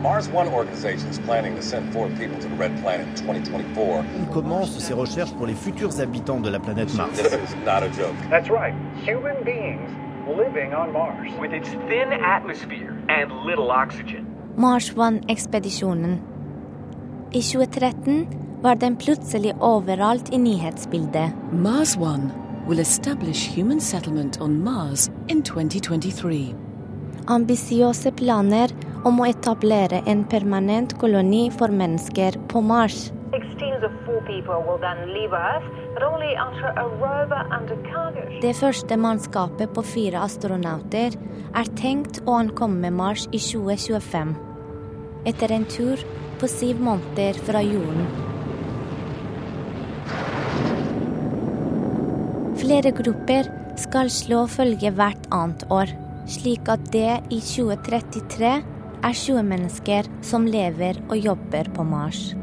Mars One organization is planning to send four people to the Red Planet in 2024. On commence ses recherches pour les futurs habitants de la planète Mars. This is not a joke. That's right. Human beings living on Mars. With its thin atmosphere and little oxygen. Mars One-ekspedisjonen. I 2013 var den plutselig overalt i nyhetsbildet. Mars One will establish human settlement on Mars in 2023. Ambisiøse planer om å etablere en permanent koloni for mennesker på Mars. Det første mannskapet på fire astronauter er tenkt å ankomme Mars i 2025. Etter en tur på syv måneder fra jorden. Flere grupper skal slå følge hvert annet år, slik at det i 2033 er 20 mennesker som lever og jobber på Mars.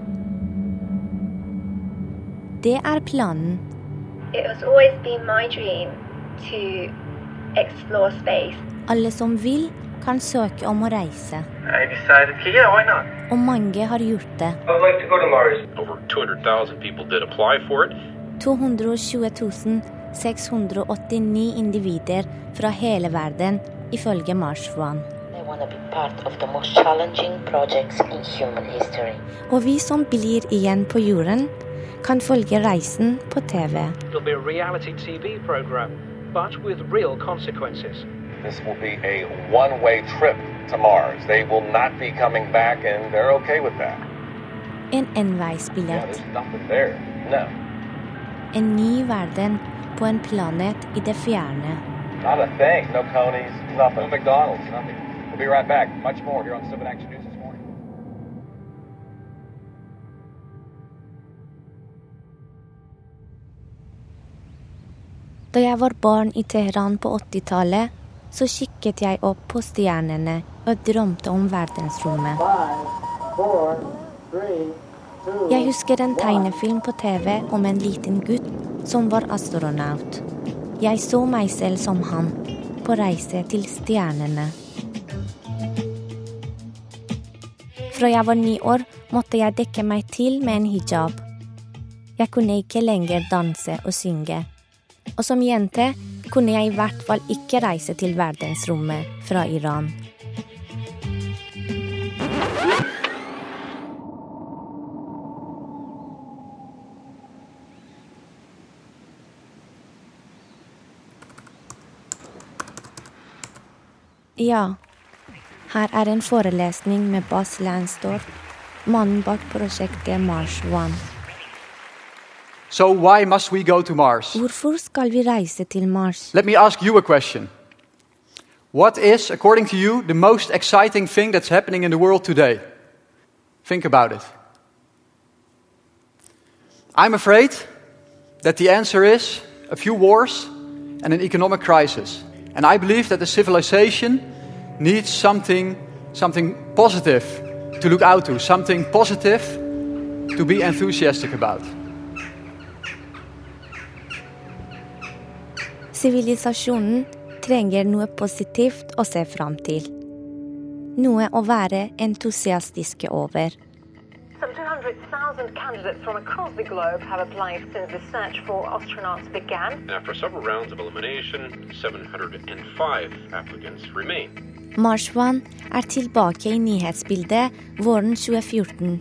Det er planen. It has always been my dream to explore space. Alle som vil, kan søke om å reise. Decided, yeah. Og mange har gjort det. Like to to Mars. Over 200,000 people did apply for it. 220 689 individer fra hele verden, ifølge Mars One. I want to be part of the most challenging projects in human history. Og vi som blir igjen på jorden, kan følge reisen på TV. It'll be a reality TV program, but with real consequences. This will be a one-way trip to Mars. They will not be coming back, and they're okay with that. En Yeah, enveisbillett. there's nothing there. No, En ny verden på en planet i det fjerne. not a thing. No conies, nothing. No McDonald's, nothing. We'll be right back. Much more here on 7 Action News. Da jeg var barn i Teheran på 80-tallet, så kikket jeg opp på stjernene og drømte om verdensrommet. Jeg husker en tegnefilm på TV om en liten gutt som var astronaut. Jeg så meg selv som han, på reise til stjernene. Fra jeg var ni år, måtte jeg dekke meg til med en hijab. Jeg kunne ikke lenger danse og synge. Og som jente kunne jeg i hvert fall ikke reise til verdensrommet fra Iran. Ja, her er en forelesning med mannen bak prosjektet Mars One. So, why must we go to Mars? Hvorfor skal vi reise til Mars? Let me ask you a question. What is, according to you, the most exciting thing that's happening in the world today? Think about it. I'm afraid that the answer is a few wars and an economic crisis. And I believe that the civilization needs something, something positive to look out to, something positive to be enthusiastic about. Sivilisasjonen trenger noe positivt å se fram til. Noe å være entusiastiske over. Some 200,000 candidates from across the globe have applied since the search for astronauts began. After several rounds of elimination, 705 applicants remain. Mars One er tilbake i nyhetsbildet våren 2014.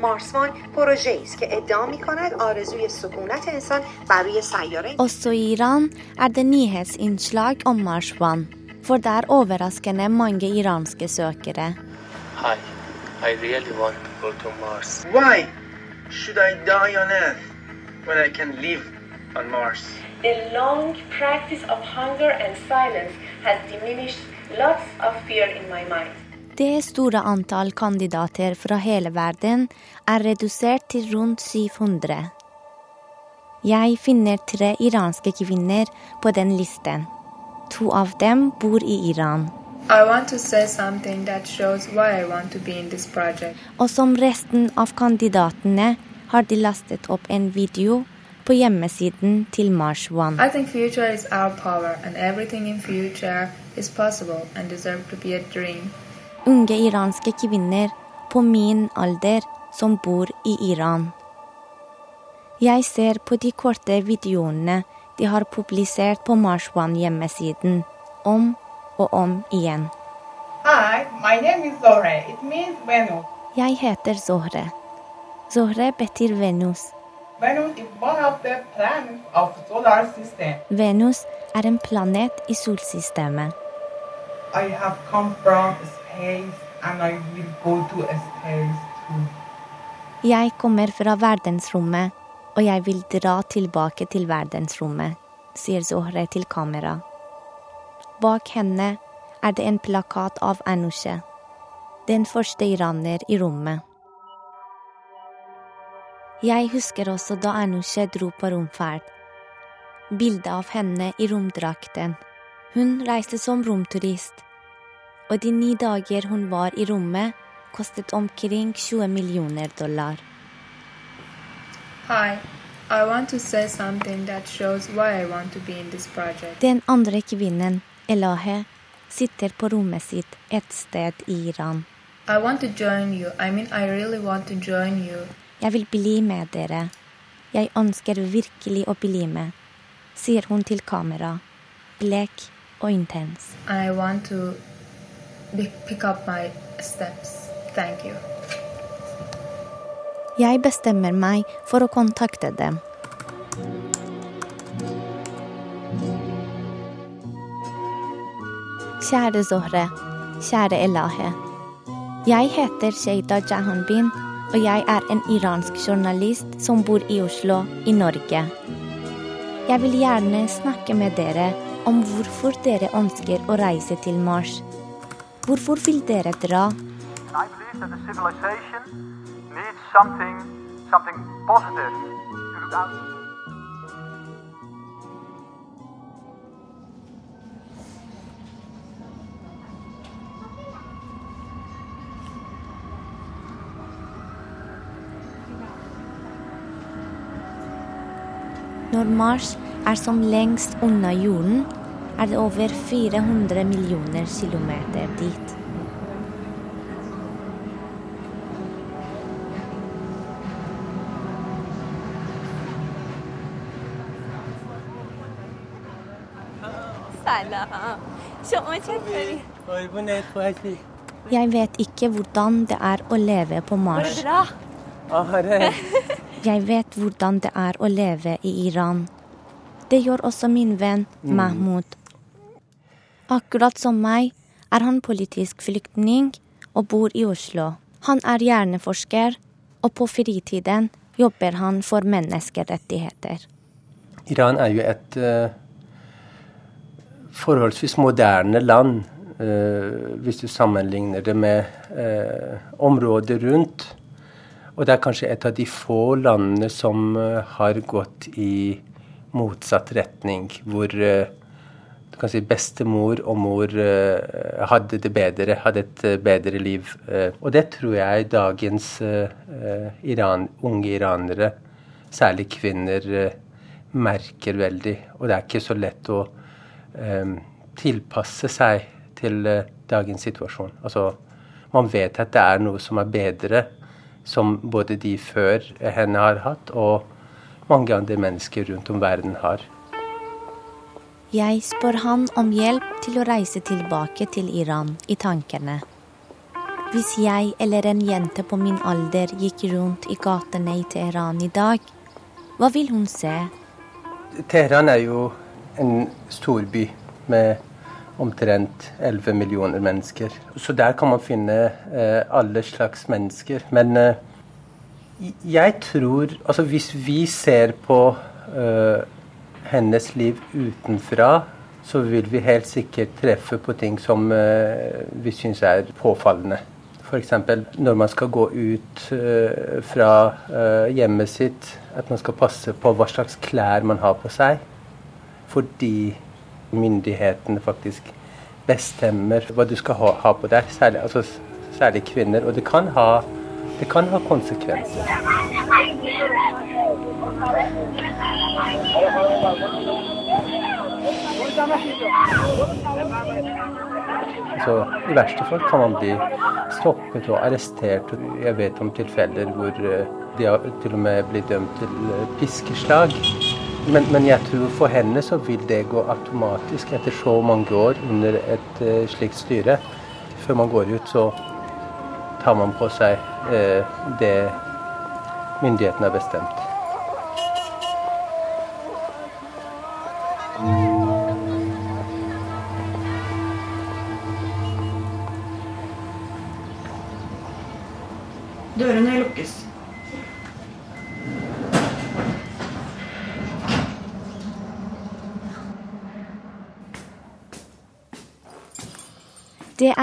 مارسوان پروژه‌ای است که ادعا می‌کند آرزوی سکونت انسان بر روی سیاره Også i Iran er det nyhetsinnslag om Mars One. For det er overraskende mange iranske søkere. Hi, I really want to go to Mars. Why should I die on Earth when I can live on Mars? The long practice of hunger and silence has diminished lots of fear in my mind. Det store antall kandidater fra hele verden er redusert til rundt 700. Jeg finner tre iranske kvinner på den listen. To av dem bor i Iran. I want to say something that shows why I want to be in this project. Og som resten av kandidatene har de lastet opp en video på hjemmesiden til Mars One. I think future is our power and everything in future is possible and deserve to be a dream. unge iranske kvinner på min alder som bor i Iran. Jeg ser på de korte videoene de har publisert på Mars One-hjemmesiden om og om igjen. Hi, my name is Zohre. It means Venus. Jeg heter Zohre. Zohre betyr Venus. Venus is one of the planets of solar system. Venus er en planet i solsystemet. I have come from space and I will go to space too. Jeg kommer fra verdensrommet, og jeg vil dra tilbake til verdensrommet, sier Zohre til kamera. Bak henne er det en plakat av Anushe, den første iraner i rommet. Jeg husker også da Anushe dro på romferd. Bildet av henne i romdrakten. Hun reiste som romturist, og de ni dager hun var i rommet, kostet omkring 20 millioner dollar. Hi, I want to say something that shows why I want to be in this project. Den andre kvinnen, Elahe, sitter på rommet sitt et sted i Iran. I want to join you. I mean, I really want to join you. Jeg vil bli med dere. Jeg ønsker virkelig å bli med, sier hun til kamera, blek og intens. I want to pick up my steps. Thank you. Jeg bestemmer meg for å kontakte dem. Kjære Zohre, kjære Elahe. Jeg heter Sheida Jahanbin, og jeg er en iransk journalist som bor i Oslo i Norge. Jeg vil gjerne snakke med dere om hvorfor dere ønsker å reise til Mars. Hvorfor vil dere dra? Something, something når Mars er som lengst unna jorden, er det over 400 millioner kilometer dit. Jeg vet ikke hvordan det er å leve på Mars. Går det bra? Jeg vet hvordan det er å leve i Iran. Det gjør også min venn Mm. Mahmoud. Akkurat som meg er han politisk flyktning og bor i Oslo. Han er hjerneforsker, og på fritiden jobber han for menneskerettigheter. Iran er jo et uh, forholdsvis moderne land, uh, hvis du sammenligner det med uh, området rundt. Og det er kanskje et av de få landene som eh, har gått i motsatt retning, hvor eh, du kan si bestemor og mor eh, hadde det bedre, hadde et bedre liv. Og det tror jeg dagens Iran, unge iranere, særlig kvinner, merker veldig. Og det er ikke så lett å tilpasse seg til dagens situasjon. Altså, man vet at det er noe som er bedre, som både de før henne har hatt, og mange andre mennesker rundt om verden har. Jeg spør han om hjelp til å reise tilbake til Iran i tankene. Hvis jeg eller en jente på min alder gikk rundt i gatene i Teheran i dag, hva vil hun se? Teheran er jo en storby med omtrent 11 millioner mennesker. Så der kan man finne eh, alle slags mennesker. Men eh, jeg tror Altså hvis vi ser på eh, hennes liv utenfra, så vil vi helt sikkert treffe på ting som eh, vi syns er påfallende. F.eks. når man skal gå ut eh, fra eh, hjemmet sitt, at man skal passe på hva slags klær man har på seg. Fordi myndighetene faktisk bestemmer hva du skal ha, ha på deg, særlig, altså, særlig kvinner. Og det kan ha, det kan ha konsekvenser. Så I verste fall kan man bli stoppet og arrestert. Jeg vet om tilfeller hvor eh, de har til og med blitt dømt til eh, piskeslag. Men, men, jeg tror for henne så vil det gå automatisk etter så mange år under et uh, slikt styre. Før man går ut, så tar man på seg uh, det myndighetene har bestemt.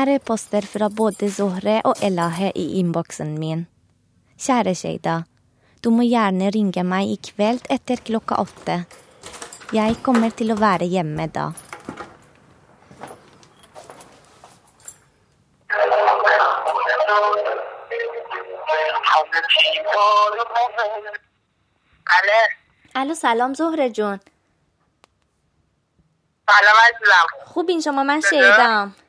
er e-poster fra både Zohre og Elahe i innboksen min. Kjære Sheida. Du må gjerne ringe meg i kveld etter klokka åtte. Jeg kommer til å være hjemme da. الو سلام زهره جون سلام عزیزم خوبین شما من شیدم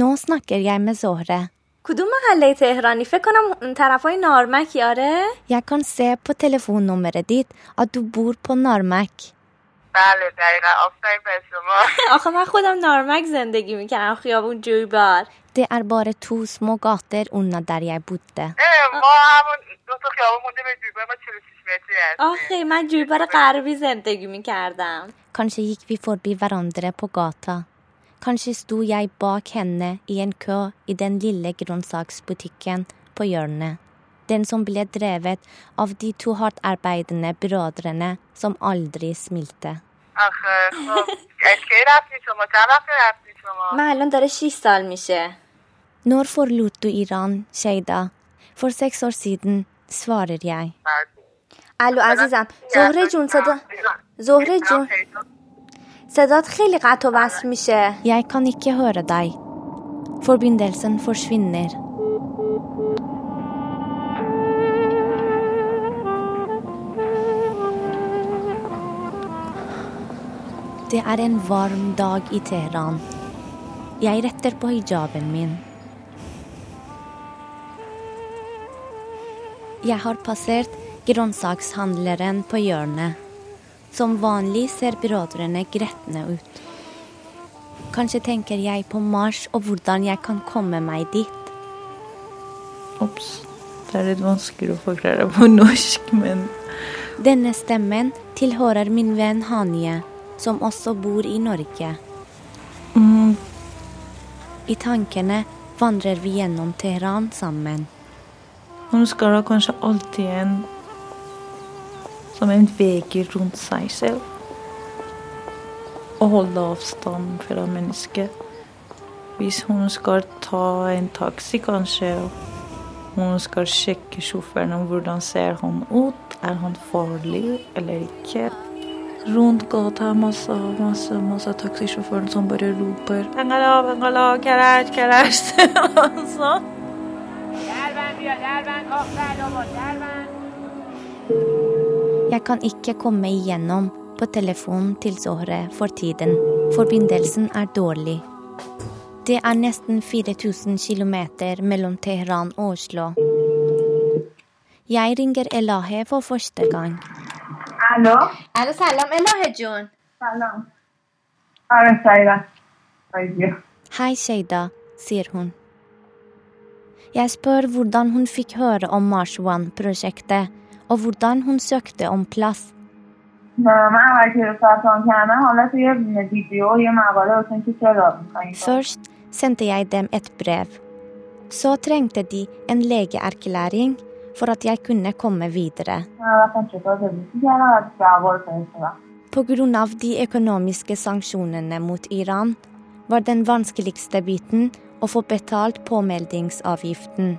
نو snakker jeg med Zohre. کدوم محله تهرانی؟ فکر کنم اون طرفای نارمکی آره Jeg kan se på telefonnummeret ditt at du bor på Narmek. بله دقیقا. آفرین به شما. آخه من خودم نارمک زندگی می‌کنم خیابون جویبار Det er bare to små gater unna der jeg bodde. اه، ما همون دو تا خیابون مونده به جوبه ما 46 متری هستیم. آخه من جویبار غربی زندگی می‌کردم. Kanskje gikk vi forbi hverandre på gata. Kanskje sto jeg bak henne i en kø i den lille grønnsaksbutikken på hjørnet. Den som ble drevet av de to hardtarbeidende brødrene som aldri smilte. Når forlot du Iran, Sheida? For seks år siden, svarer jeg. Hallo, azizam. Zohre sada. Zohre. صدات خیلی قطع و وصل میشه Jeg kan ikke høre deg. Forbindelsen forsvinner. Det er en varm dag i Teheran. Jeg retter på hijaben min. Jeg har passert grønnsakshandleren på hjørnet. Som vanlig ser brødrene gretne ut. Kanskje tenker jeg på Mars og hvordan jeg kan komme meg dit. Ops. Det er litt vanskelig å forklare på norsk, men Denne stemmen tilhører min venn Hanje, som også bor i Norge. mm, I tankene vandrer vi gjennom Teheran sammen. Hun skal da kanskje alltid en som en vegg rundt seg selv. Og holde avstand fra mennesket. Hvis hun skal ta en taxi, kanskje, hun skal sjekke sjåføren om hvordan ser han ut, er han farlig eller ikke. Rundt gata er masse, masse, masse taxisjåfører som bare roper bengala, karash, karash. Og sånn. Jeg kan ikke komme igjennom på telefonen til Zohre for tiden. Forbindelsen er dårlig. Det er nesten 4000 km mellom Teheran og Oslo. Jeg ringer Elahe for første gang. Hallo? Hallo, salam, Elahe John. Salam. Hei, Sheida, sier hun. Jeg spør hvordan hun fikk høre om Mars One-prosjektet og hvordan hun søkte om plass. Først sendte jeg dem et brev. Så trengte de en legeerklæring for at jeg kunne komme videre. Pga. de økonomiske sanksjonene mot Iran var den vanskeligste biten å få betalt påmeldingsavgiften.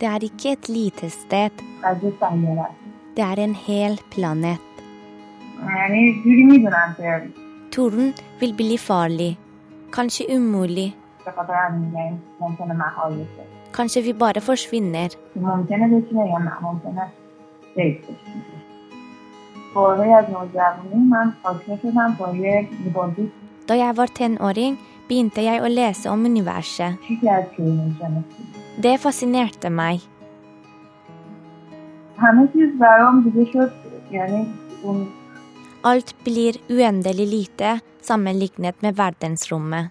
Det er ikke et lite sted. Det er en hel planet. Torden vil bli farlig. Kanskje umulig. Kanskje vi bare forsvinner. Da jeg var tenåring, begynte jeg å lese om universet. Det fascinerte meg. Alt blir uendelig lite sammenlignet med verdensrommet.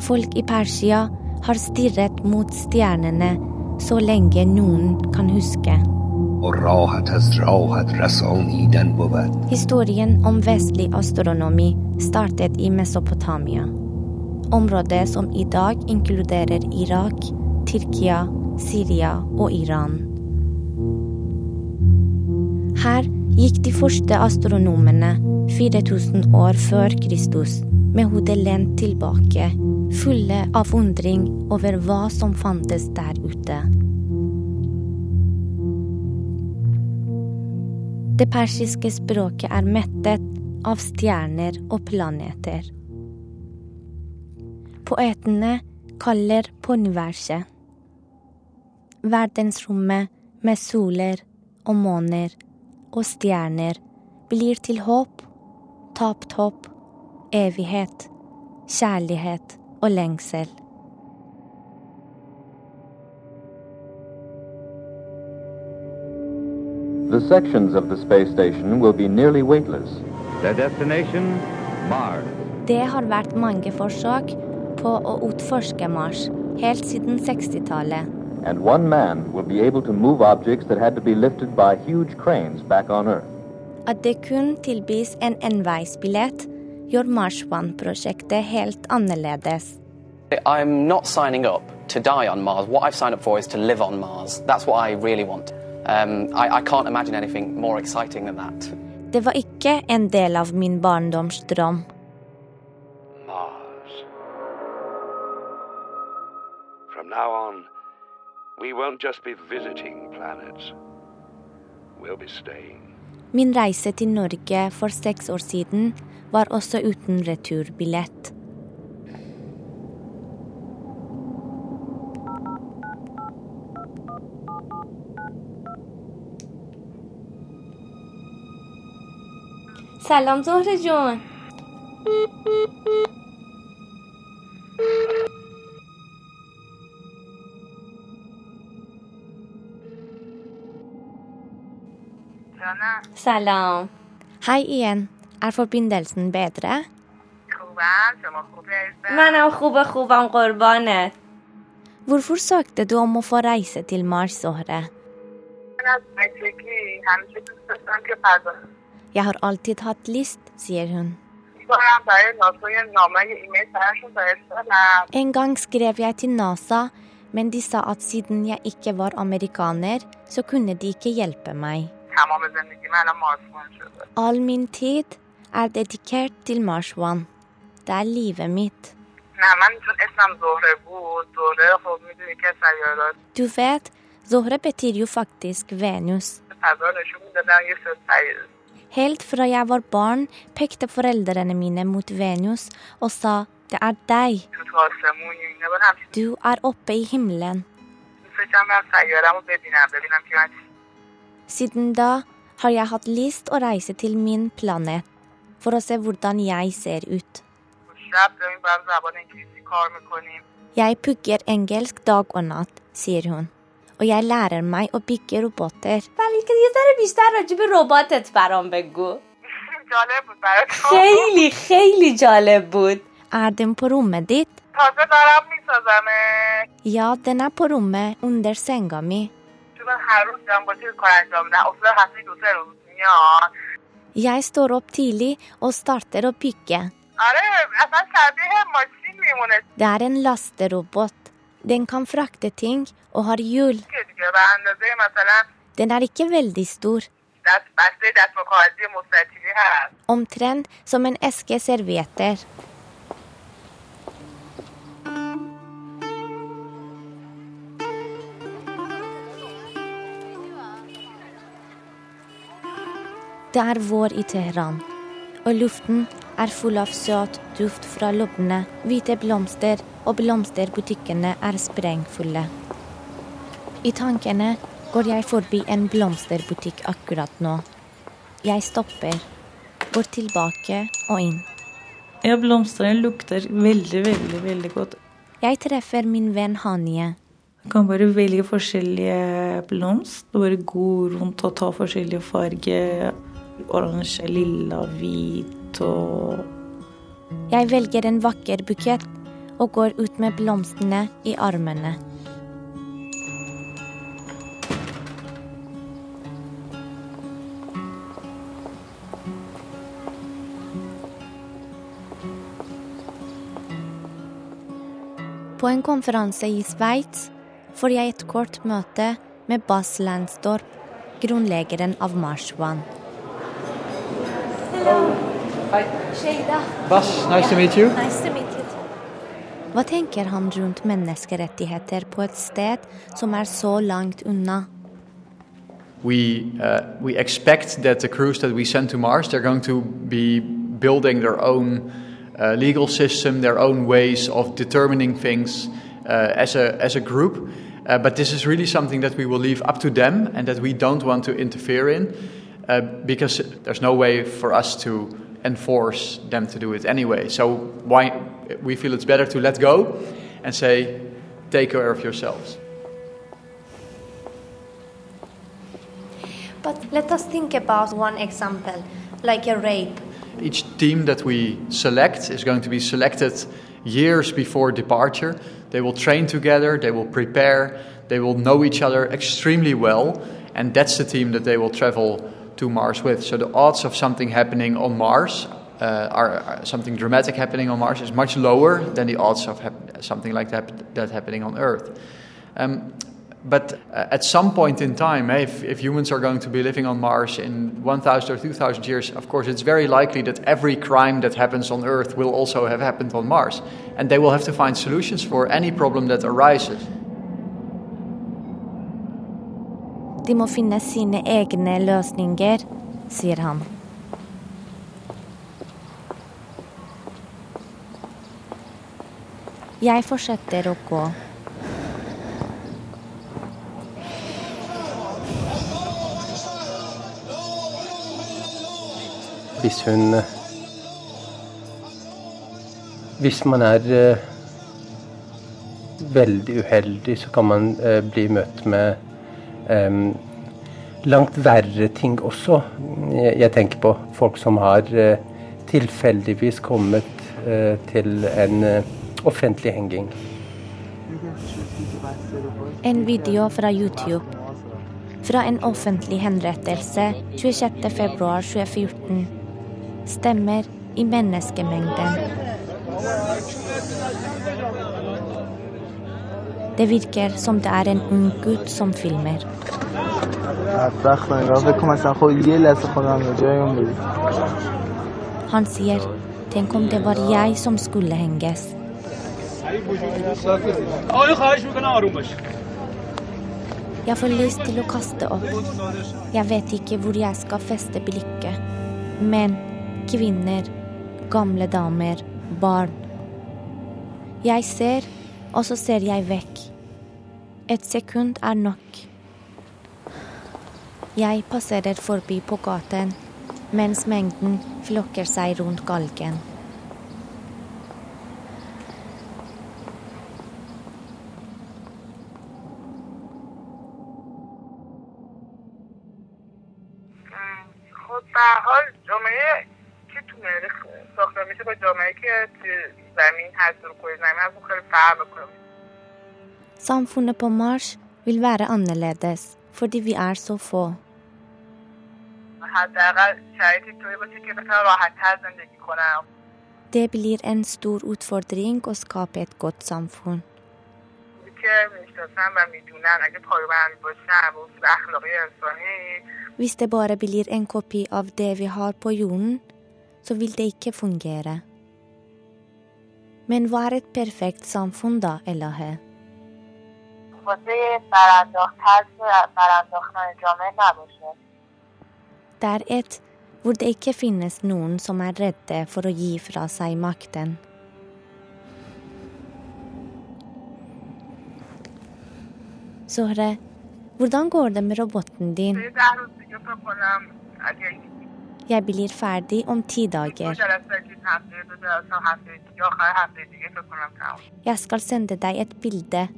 Folk i Persia har stirret mot stjernene så lenge noen kan huske. و راحت از راحت رسانیدن بود Historien om vestlig astronomi startet i Mesopotamia. Området som i dag inkluderer Irak, Tyrkia, Syria og Iran. Her gikk de første astronomene 4000 år før Kristus med hodet lent tilbake, fulle av undring over hva som fantes der ute. Det persiske språket er mettet av stjerner og planeter. Poetene kaller på universet. Verdensrommet med soler og måner og stjerner blir til håp, tapt håp, evighet, kjærlighet og lengsel. The sections of the space station will be nearly weightless. Their destination, Mars. Det har vært mange forsøk på å utforske Mars helt siden 60-tallet. And one man will be able to move objects that had to be lifted by huge cranes back on Earth. At det kun tilbys en enveisbillett, gjør Mars One-prosjektet helt annerledes. I'm not signing up to die on Mars. What I've signed up for is to live on Mars. That's what I really want. Um, I, I can't imagine anything more exciting than that. Det var ikke en del av min barndomsdrøm. Mars. From now on, we won't just be visiting planets. We'll be staying. Min reise til Norge for seks år siden var også uten returbillett. سلام زهر جون. سلام. های این عرف بیندلسن بدره خوبم شما خوبه؟ منم خوبه خوبم قربانه. ورفور ساکته دو مفا رئیس تیل مارش زهره من از بچگی همیشه دوست داشتم که فضا Jeg har alltid hatt lyst, sier hun. En gang skrev jeg til NASA, men de sa at siden jeg ikke var amerikaner, så kunne de ikke hjelpe meg. All min tid er dedikert til Mars One. Det er livet mitt. Du vet, Zohre betyr jo faktisk Venus. Helt fra jeg var barn, pekte foreldrene mine mot Venus og sa det er deg. Du er oppe i himmelen. Siden da har jeg hatt lyst å reise til min planet for å se hvordan jeg ser ut. Jeg pugger engelsk dag og natt, sier hun. Og jeg lærer meg å bygge roboter. بلکه یه ذره بیشتر راجع به رباتت برام بگو. جالب بود برات خیلی خیلی جالب بود. Er den på rommet ditt? تازه دارم میسازمه Ja, den er på rommet under senga mi. چون من هر روز دارم با چیز کار انجام میدم اصلا هفته دو سه روز میاد Jeg står opp tidlig og starter å bygge. آره اصلا شبیه ماشین میمونه Det er en lasterobot. Den kan frakte ting og har hjul. Den er ikke veldig stor. Omtrent som en eske servietter. Det er vår i Teheran, og luften er full av søt duft fra lobbene, hvite blomster, og blomsterbutikkene er sprengfulle. I tankene går jeg forbi en blomsterbutikk akkurat nå. Jeg stopper, går tilbake og inn. Ja, blomstene lukter veldig, veldig, veldig godt. Jeg treffer min venn Hanie. Du kan bare velge forskjellige blomster. Bare gå rundt og ta forskjellige farger. Oransje, lilla, hvit og Jeg velger en vakker bukett og går ut med blomstene i armene. På en konferanse i Sveits får jeg et kort møte med Bas Lansdorp, grunnleggeren av Mars One. Hi. Sheida. Bas, nice to meet you. Nice to meet you. Hva tenker han rundt menneskerettigheter på et sted som er så langt unna? We, uh, we expect that the crews that we send to Mars, they're going to be building their own uh, legal system, their own ways of determining things uh, as, a, as a group. Uh, but this is really something that we will leave up to them and that we don't want to interfere in uh, because there's no way for us to enforce them to do it anyway. So why we feel it's better to let go and say, take care of yourselves. But let us think about one example, like a rape. Each team that we select is going to be selected years before departure. They will train together, they will prepare, they will know each other extremely well, and that's the team that they will travel to Mars with. So the odds of something happening on Mars, uh, are, are something dramatic happening on Mars, is much lower than the odds of hap- something like that, that happening on Earth. Um, but uh, at some point in time, if, if humans are going to be living on Mars in 1,000 or 2,000 years, of course, it's very likely that every crime that happens on Earth will also have happened on Mars. And they will have to find solutions for any problem that arises. De må finne sine egne løsninger, sier han. Jeg fortsetter å gå. Hvis hun Hvis man er eh, veldig uheldig, så kan man eh, bli møtt med eh, langt verre ting også. Jeg, tenker på folk som har eh, tilfeldigvis kommet eh, til en eh, offentlig henging. En video fra YouTube. Fra en offentlig henrettelse 26.2.2014 stemmer i menneskemengden. Det virker som det er en ung gutt som filmer. Han sier 'tenk om det var jeg som skulle henges'. Jeg får lyst til å kaste opp. Jeg vet ikke hvor jeg skal feste blikket. Men kvinner, gamle damer, barn. Jeg ser, og så ser jeg vekk. Et sekund er nok. Jeg passerer forbi på gaten, mens mengden flokker seg rundt galgen. میشه با جامعه که تو زمین هست رو کره زمین هست اون خیلی فرق میکنه Samfunnet på Mars vil være annerledes fordi vi er så få. حداقل شرایطی طوری باشه که بتونن راحت تر زندگی کنن Det blir en stor utfordring å skape et godt samfunn. که میشناسن و میدونن اگه پایبند باشن به اصول اخلاقی انسانی Hvis det bare blir en kopi av det vi har på jorden, så vil det ikke fungere. Men hva er et perfekt samfunn da, Elahe? Det er et hvor det ikke finnes noen som er redde for å gi fra seg makten. Zohre, hvordan går det med roboten din? Jeg blir ferdig om ti dager. Jeg skal sende deg et bilde.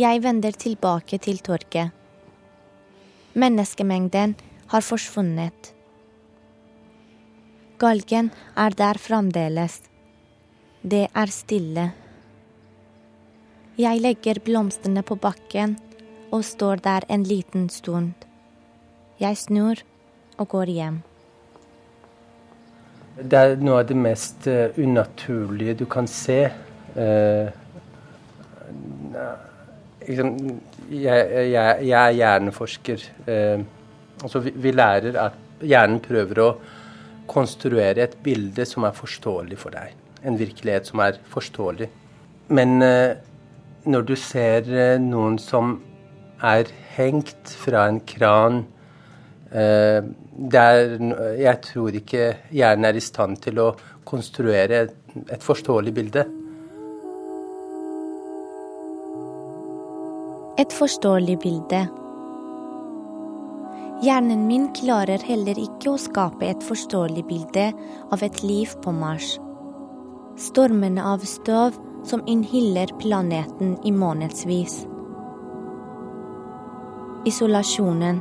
Jeg vender tilbake til torget. Menneskemengden har forsvunnet. Galgen er der fremdeles. Det er stille. Jeg legger blomstene på bakken og står der en liten stund. Jeg snur og går hjem. Det er noe av det mest eh, unaturlige du kan se. Eh, jeg, er hjerneforsker. Eh, vi, lærer at hjernen prøver å konstruere et bilde som er forståelig for deg. En virkelighet som er forståelig. Men når du ser eh, noen som er hengt fra en kran Eh, det er, jeg tror ikke hjernen er i stand til å konstruere et, et forståelig bilde. Et forståelig bilde. Hjernen min klarer heller ikke å skape et forståelig bilde av et liv på Mars. Stormene av støv som innhyller planeten i månedsvis. Isolasjonen.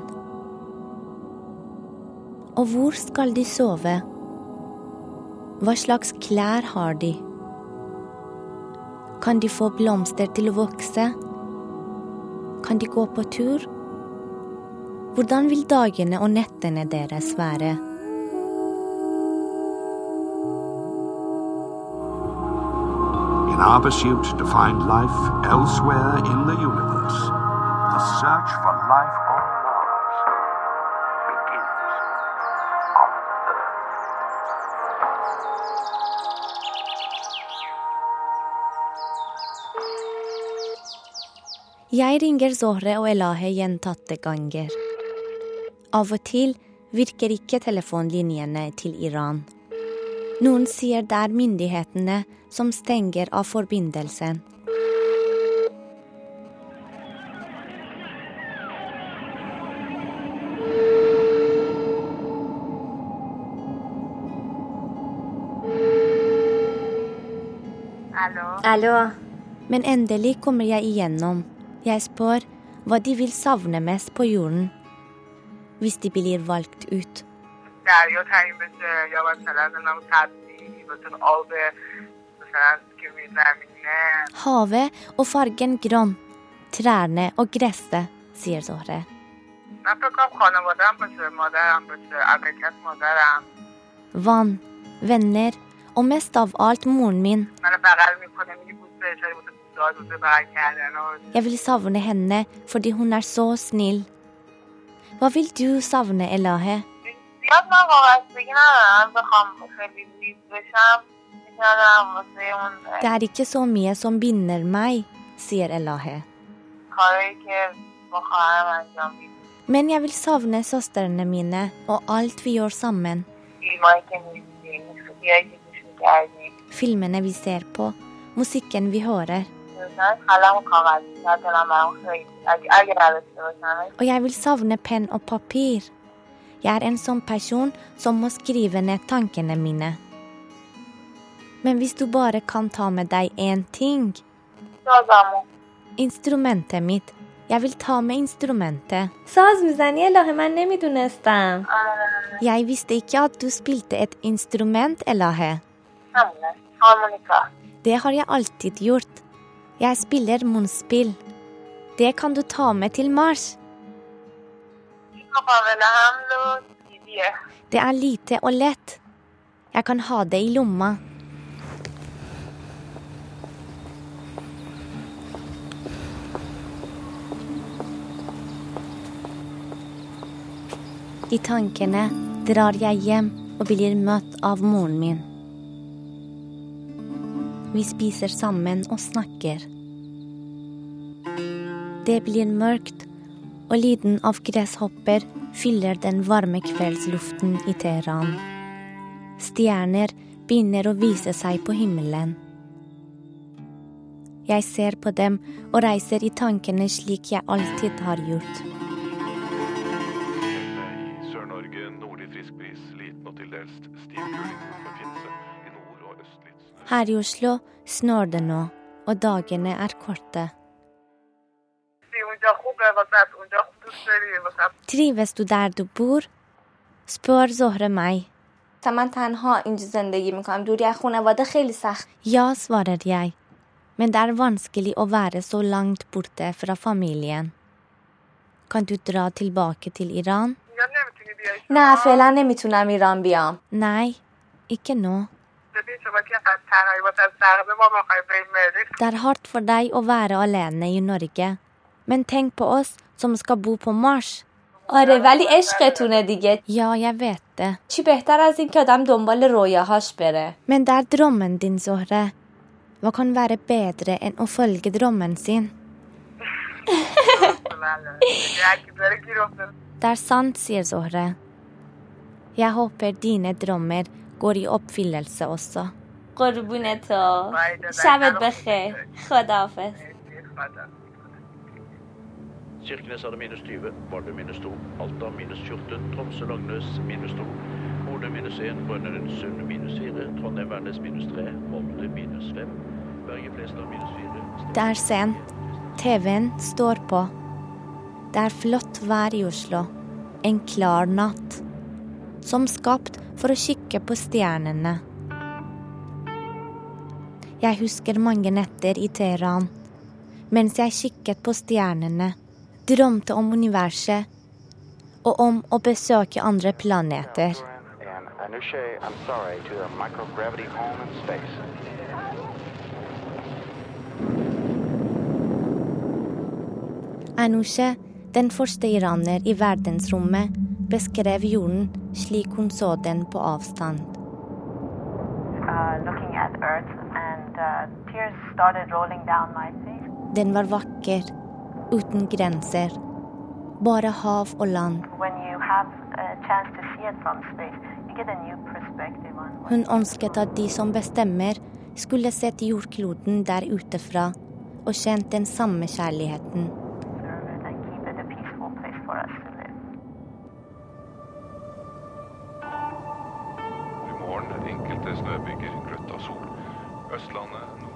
Og hvor skal de sove? Hva slags klær har de? Kan de få blomster til å vokse? Kan de gå på tur? Hvordan vil dagene og nettene deres være? In our pursuit to find life elsewhere in the universe, the search for life on Mars begins on Earth. Jeg ringer Zohre og Elahe gjentatte ganger. Av og til virker ikke telefonlinjene til Iran. Noen sier det er myndighetene som stenger av forbindelsen. Hallo. Men endelig kommer jeg igjennom. Jeg spør hva de vil savne mest på jorden. Hvis de blir valgt ut. دریا تعیین بشه یا مثلا نام سبزی مثلا آب مثلا که روی زمینه Havet og fargen grønn. Trærne og gresset, sier Zohre. من فکر کنم خانوادم باشه مادرم باشه عقیقت مادرم Vann, venner og mest av alt moren min. من بغل میکنه میگه بوس بهش بوس داد بوس بغل کردن و Jeg vil savne henne fordi hun er så snill. Hva vil du savne, Elahe? زیاد من وابستگی ندارم بخوام خیلی لیز بشم میکردم واسه اون Det er ikke så mye som binder meg, sier Elahe. کارایی که با خواهرم انجام میدیم Men jeg vil savne søstrene mine og alt vi gjør sammen. فیلمایی که میبینیم موسیقیایی که گوش میکردیم Filmene vi ser på, musikken vi hører. مثلا قلم و کاغذ شاید دلم برام خیلی اگه اگه نداشته باشم Og jeg vil savne penn og papir. Jeg er en sånn person som må skrive ned tankene mine. Men hvis du bare kan ta med deg én ting Instrumentet mitt. Jeg vil ta med instrumentet. Jeg visste ikke at du spilte et instrument, Elahe. Det har jeg alltid gjort. Jeg spiller munnspill. Det kan du ta med til Mars. Det er lite og lett. Jeg kan ha det i lomma. I tankene drar jeg hjem og blir møtt av moren min. Vi spiser sammen og snakker. Det blir mørkt, og lyden av gresshopper fyller den varme kveldsluften i Teheran. Stjerner begynner å vise seg på himmelen. Jeg ser på dem og reiser i tankene slik jeg alltid har gjort. Her i Oslo snør det nå, og dagene er korte. اونجا خوبه واسه اونجا خوب دوست داری واسه Trives du der du bor? spør Zohre meg. تا من تنها اینجا زندگی میکنم دوری از خانواده خیلی سخت Ja, svarer jeg. Men det er vanskelig å være så langt borte fra familien. Kan du dra tilbake til Iran? نه فعلا نمیتونم ایران بیام Nei, ikke nå. ببین شما که از تنهایی واسه سخته ما میخوایم بریم مریخ Det er hardt for deg å være alene i Norge. Men tenk på oss som skal bo på Mars. آره ولی عشقتونه دیگه Ja, jeg vet det. چی بهتر از این که آدم دنبال رویاهاش بره Men det er drømmen din, Zohre. Hva kan være bedre enn å følge drømmen sin? اگه داره گیر افتاده Det er sant, sier Zohre. Jeg håper dine drømmer går i oppfyllelse også. قربون تو شبت بخیر خداحافظ Kirkenes hadde minus 20, Vardø minus 2, Alta minus 14, Tromsø-Langnes minus 2, Bodø minus 1, Brønnøysund minus 4, Trondheim-Værnes minus 3, Molde minus 5, Berge-Flestad minus 4. Det er sent. TV-en står på. Det er flott vær i Oslo. En klar natt. Som skapt for å kikke på stjernene. Jeg husker mange netter i Teheran mens jeg kikket på stjernene, drømte om universet og om å besøke andre planeter. Anushe den første iraner i verdensrommet, beskrev jorden slik hun så den på avstand. uh, Earth, and uh. Den var vakker, uten grenser. Bare hav og land. When you have a chance to see it from space, you get a new perspective on what Hun ønsket at de som bestemmer, skulle sett jordkloden der ute fra og kjent den samme kjærligheten.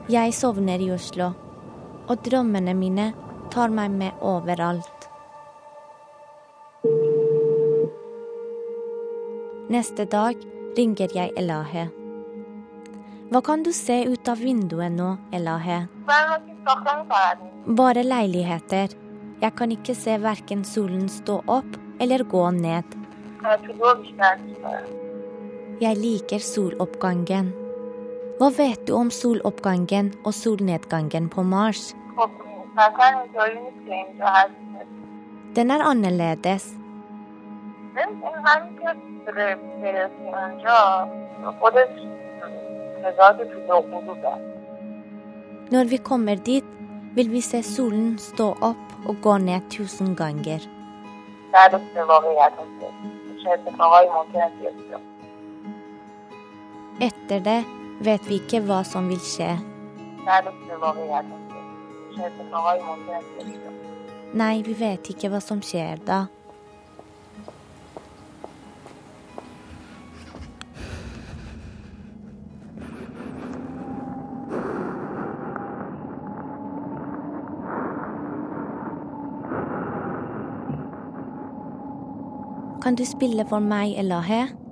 Jeg sovner i Oslo, og drømmene mine tar meg med overalt. Neste dag ringer jeg Elahe. Hva kan du se ut av vinduet nå, Elahe? Bare leiligheter. Jeg kan ikke se verken solen stå opp eller gå ned. Jeg liker soloppgangen. Hva vet du om soloppgangen og solnedgangen på Mars? خب مثلا اینطوری نیست که اینجا هست Den er annerledes. ببین این همین که ر- برسی اونجا خودش تعداد طول غروبه Når vi kommer dit, vil vi se solen stå opp og gå ned tusen ganger. در به واقعیت هست چه اتفاقایی ممکنه بیفته Etter det vet vi ikke hva som vil skje. در به Nei, vi vet ikke hva som skjer da. Kan du spille for meg, Elahe?